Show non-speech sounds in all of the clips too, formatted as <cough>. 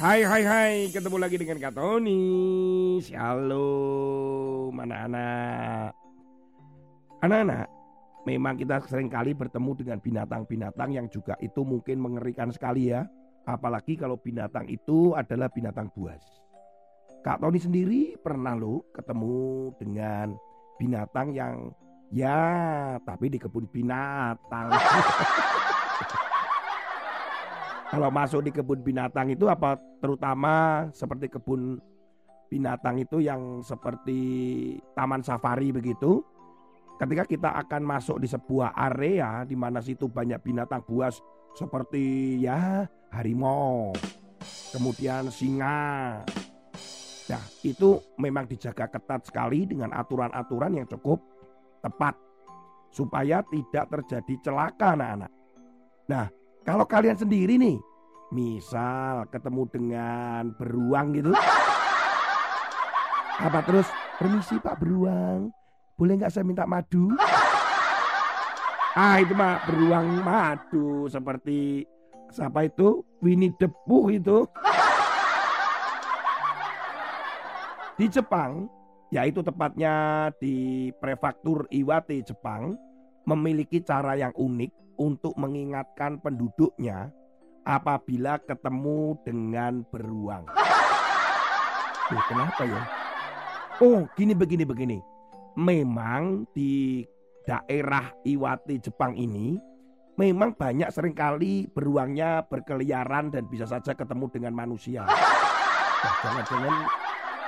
Hai hai hai, ketemu lagi dengan Kak Tony. Shalom anak-anak. Anak-anak, memang kita sering kali bertemu dengan binatang-binatang yang juga itu mungkin mengerikan sekali ya. Apalagi kalau binatang itu adalah binatang buas. Kak Tony sendiri pernah lo ketemu dengan binatang yang ya tapi di kebun binatang. <laughs> Kalau masuk di kebun binatang itu apa terutama seperti kebun binatang itu yang seperti taman safari begitu. Ketika kita akan masuk di sebuah area di mana situ banyak binatang buas seperti ya harimau, kemudian singa. Nah, itu memang dijaga ketat sekali dengan aturan-aturan yang cukup tepat supaya tidak terjadi celaka anak-anak. Nah, kalau kalian sendiri nih, misal ketemu dengan beruang gitu. Apa terus, permisi Pak Beruang, boleh nggak saya minta madu? Ah itu mah beruang madu seperti siapa itu Winnie the Pooh itu. Di Jepang, yaitu tepatnya di prefektur Iwate Jepang, memiliki cara yang unik untuk mengingatkan penduduknya apabila ketemu dengan beruang. Loh, kenapa ya? Oh, gini begini begini. Memang di daerah Iwate Jepang ini memang banyak sering kali beruangnya berkeliaran dan bisa saja ketemu dengan manusia. Nah, jangan-jangan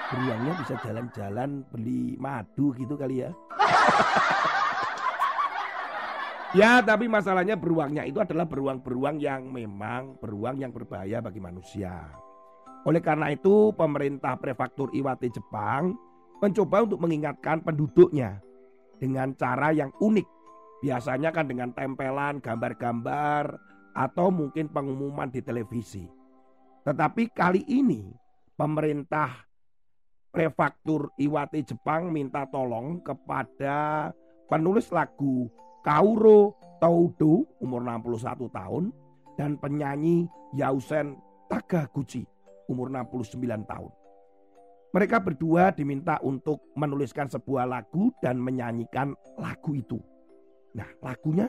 beruangnya bisa jalan-jalan beli madu gitu kali ya. <laughs> Ya, tapi masalahnya beruangnya itu adalah beruang-beruang yang memang beruang yang berbahaya bagi manusia. Oleh karena itu, pemerintah prefektur Iwate Jepang mencoba untuk mengingatkan penduduknya dengan cara yang unik. Biasanya kan dengan tempelan gambar-gambar atau mungkin pengumuman di televisi. Tetapi kali ini pemerintah prefektur Iwate Jepang minta tolong kepada penulis lagu Kauro Toudo umur 61 tahun dan penyanyi Yausen Tagaguchi umur 69 tahun. Mereka berdua diminta untuk menuliskan sebuah lagu dan menyanyikan lagu itu. Nah, lagunya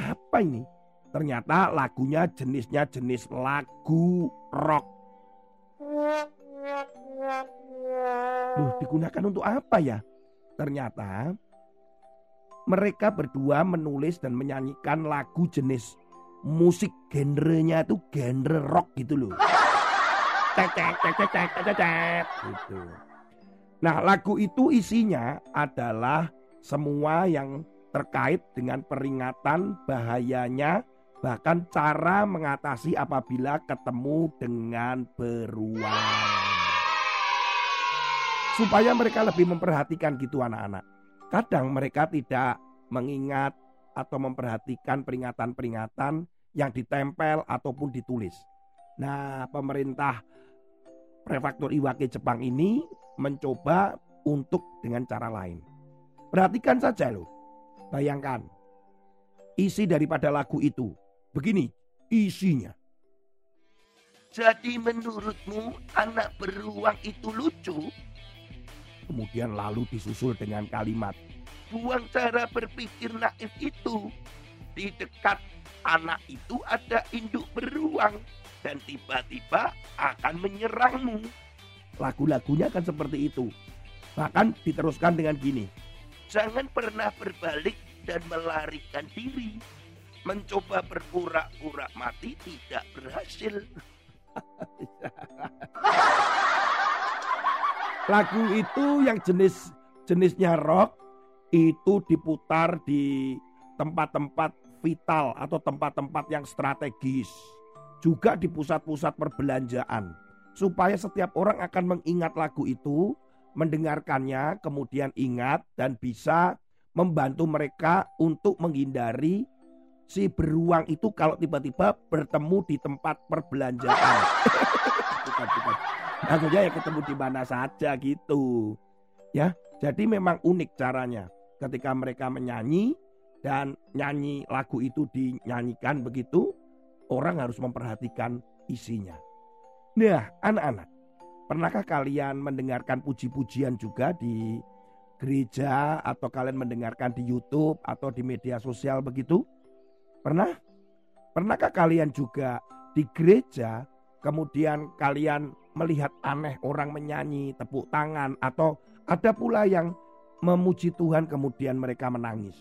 apa ini? Ternyata lagunya jenisnya jenis lagu rock. Loh, digunakan untuk apa ya? Ternyata mereka berdua menulis dan menyanyikan lagu jenis musik genrenya itu genre rock gitu loh. gitu. Nah lagu itu isinya adalah semua yang terkait dengan peringatan bahayanya bahkan cara mengatasi apabila ketemu dengan beruang. Supaya mereka lebih memperhatikan gitu anak-anak. Kadang mereka tidak mengingat atau memperhatikan peringatan-peringatan yang ditempel ataupun ditulis. Nah, pemerintah prefektur Iwake Jepang ini mencoba untuk dengan cara lain. Perhatikan saja loh. Bayangkan isi daripada lagu itu. Begini isinya. Jadi menurutmu anak beruang itu lucu? Kemudian lalu disusul dengan kalimat, buang cara berpikir naif itu. Di dekat anak itu ada induk beruang dan tiba-tiba akan menyerangmu. Lagu-lagunya kan seperti itu. Bahkan diteruskan dengan gini. Jangan pernah berbalik dan melarikan diri. Mencoba berpura-pura mati tidak berhasil. <laughs> Lagu itu yang jenis jenisnya rock itu diputar di tempat-tempat vital atau tempat-tempat yang strategis. Juga di pusat-pusat perbelanjaan. Supaya setiap orang akan mengingat lagu itu, mendengarkannya, kemudian ingat dan bisa membantu mereka untuk menghindari si beruang itu kalau tiba-tiba bertemu di tempat perbelanjaan. <laughs> bukan, bukan. Maksudnya ya ketemu di mana saja gitu. Ya, jadi memang unik caranya. Ketika mereka menyanyi dan nyanyi lagu itu dinyanyikan begitu, orang harus memperhatikan isinya. Nah, anak-anak, pernahkah kalian mendengarkan puji-pujian juga di gereja atau kalian mendengarkan di YouTube atau di media sosial begitu? Pernah? Pernahkah kalian juga di gereja kemudian kalian melihat aneh orang menyanyi, tepuk tangan atau ada pula yang memuji Tuhan kemudian mereka menangis.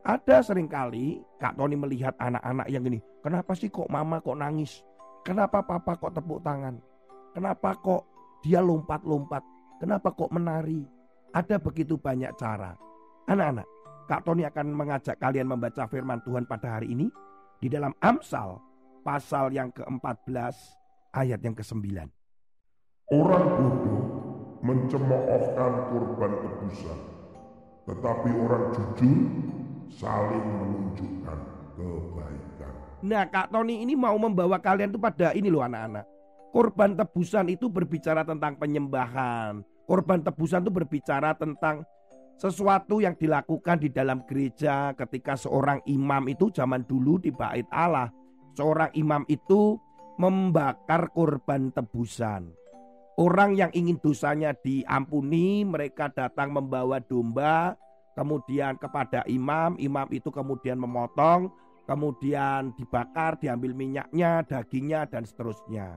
Ada sering kali Kak Tony melihat anak-anak yang gini, kenapa sih kok mama kok nangis? Kenapa papa kok tepuk tangan? Kenapa kok dia lompat-lompat? Kenapa kok menari? Ada begitu banyak cara. Anak-anak, Kak Tony akan mengajak kalian membaca firman Tuhan pada hari ini di dalam Amsal pasal yang ke-14 ayat yang ke-9. Orang bodoh mencemoohkan korban tebusan, tetapi orang jujur saling menunjukkan kebaikan. Nah, Kak Tony ini mau membawa kalian tuh pada ini loh anak-anak. Korban tebusan itu berbicara tentang penyembahan. Korban tebusan itu berbicara tentang sesuatu yang dilakukan di dalam gereja ketika seorang imam itu zaman dulu di bait Allah. Seorang imam itu membakar korban tebusan. Orang yang ingin dosanya diampuni, mereka datang membawa domba, kemudian kepada imam, imam itu kemudian memotong, kemudian dibakar, diambil minyaknya, dagingnya, dan seterusnya.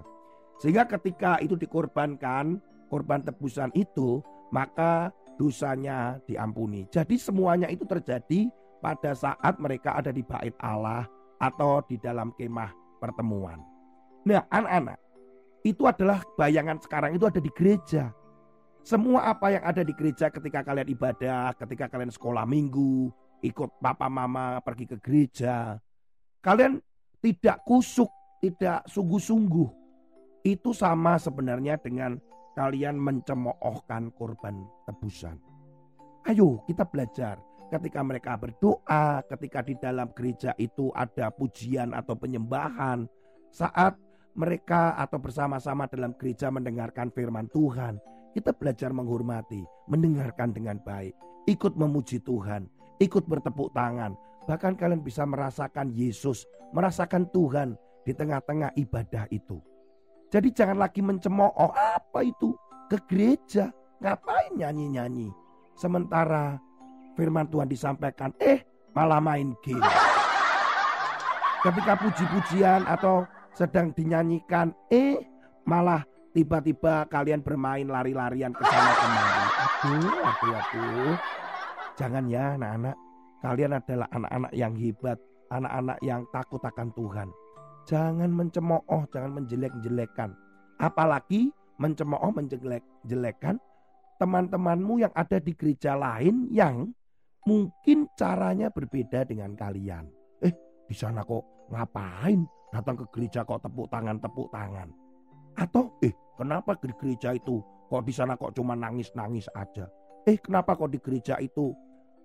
Sehingga ketika itu dikorbankan, korban tebusan itu, maka dosanya diampuni. Jadi semuanya itu terjadi pada saat mereka ada di bait Allah atau di dalam kemah pertemuan. Nah, anak-anak, itu adalah bayangan sekarang itu ada di gereja. Semua apa yang ada di gereja ketika kalian ibadah, ketika kalian sekolah minggu, ikut papa mama pergi ke gereja, kalian tidak kusuk, tidak sungguh-sungguh. Itu sama sebenarnya dengan kalian mencemoohkan korban tebusan. Ayo kita belajar ketika mereka berdoa, ketika di dalam gereja itu ada pujian atau penyembahan, saat mereka atau bersama-sama dalam gereja mendengarkan firman Tuhan, kita belajar menghormati, mendengarkan dengan baik, ikut memuji Tuhan, ikut bertepuk tangan, bahkan kalian bisa merasakan Yesus, merasakan Tuhan di tengah-tengah ibadah itu. Jadi jangan lagi mencemooh apa itu ke gereja. Ngapain nyanyi-nyanyi. Sementara firman Tuhan disampaikan, eh malah main game. Ketika puji-pujian atau sedang dinyanyikan, eh malah tiba-tiba kalian bermain lari-larian ke sana kemari. Aduh, aduh, aduh. Jangan ya anak-anak. Kalian adalah anak-anak yang hebat, anak-anak yang takut akan Tuhan. Jangan mencemooh, jangan menjelek-jelekan. Apalagi mencemooh, menjelek-jelekan teman-temanmu yang ada di gereja lain yang mungkin caranya berbeda dengan kalian. Eh, di sana kok ngapain? Datang ke gereja kok tepuk tangan, tepuk tangan. Atau eh, kenapa di gereja itu kok di sana kok cuma nangis-nangis aja? Eh, kenapa kok di gereja itu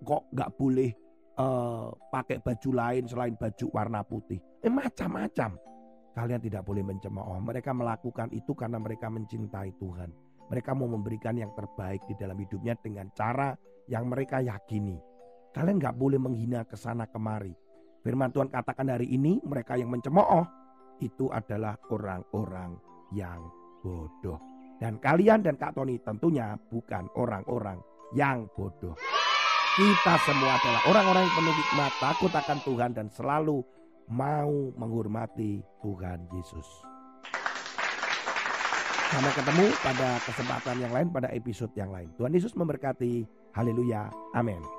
kok nggak boleh uh, pakai baju lain selain baju warna putih? Eh macam-macam. Kalian tidak boleh mencemooh. Mereka melakukan itu karena mereka mencintai Tuhan. Mereka mau memberikan yang terbaik di dalam hidupnya dengan cara yang mereka yakini. Kalian nggak boleh menghina ke sana kemari. Firman Tuhan katakan hari ini mereka yang mencemooh itu adalah orang-orang yang bodoh. Dan kalian dan Kak Tony tentunya bukan orang-orang yang bodoh. Kita semua adalah orang-orang yang penuh hikmat, takut akan Tuhan dan selalu mau menghormati Tuhan Yesus. Sampai ketemu pada kesempatan yang lain, pada episode yang lain. Tuhan Yesus memberkati. Haleluya. Amin.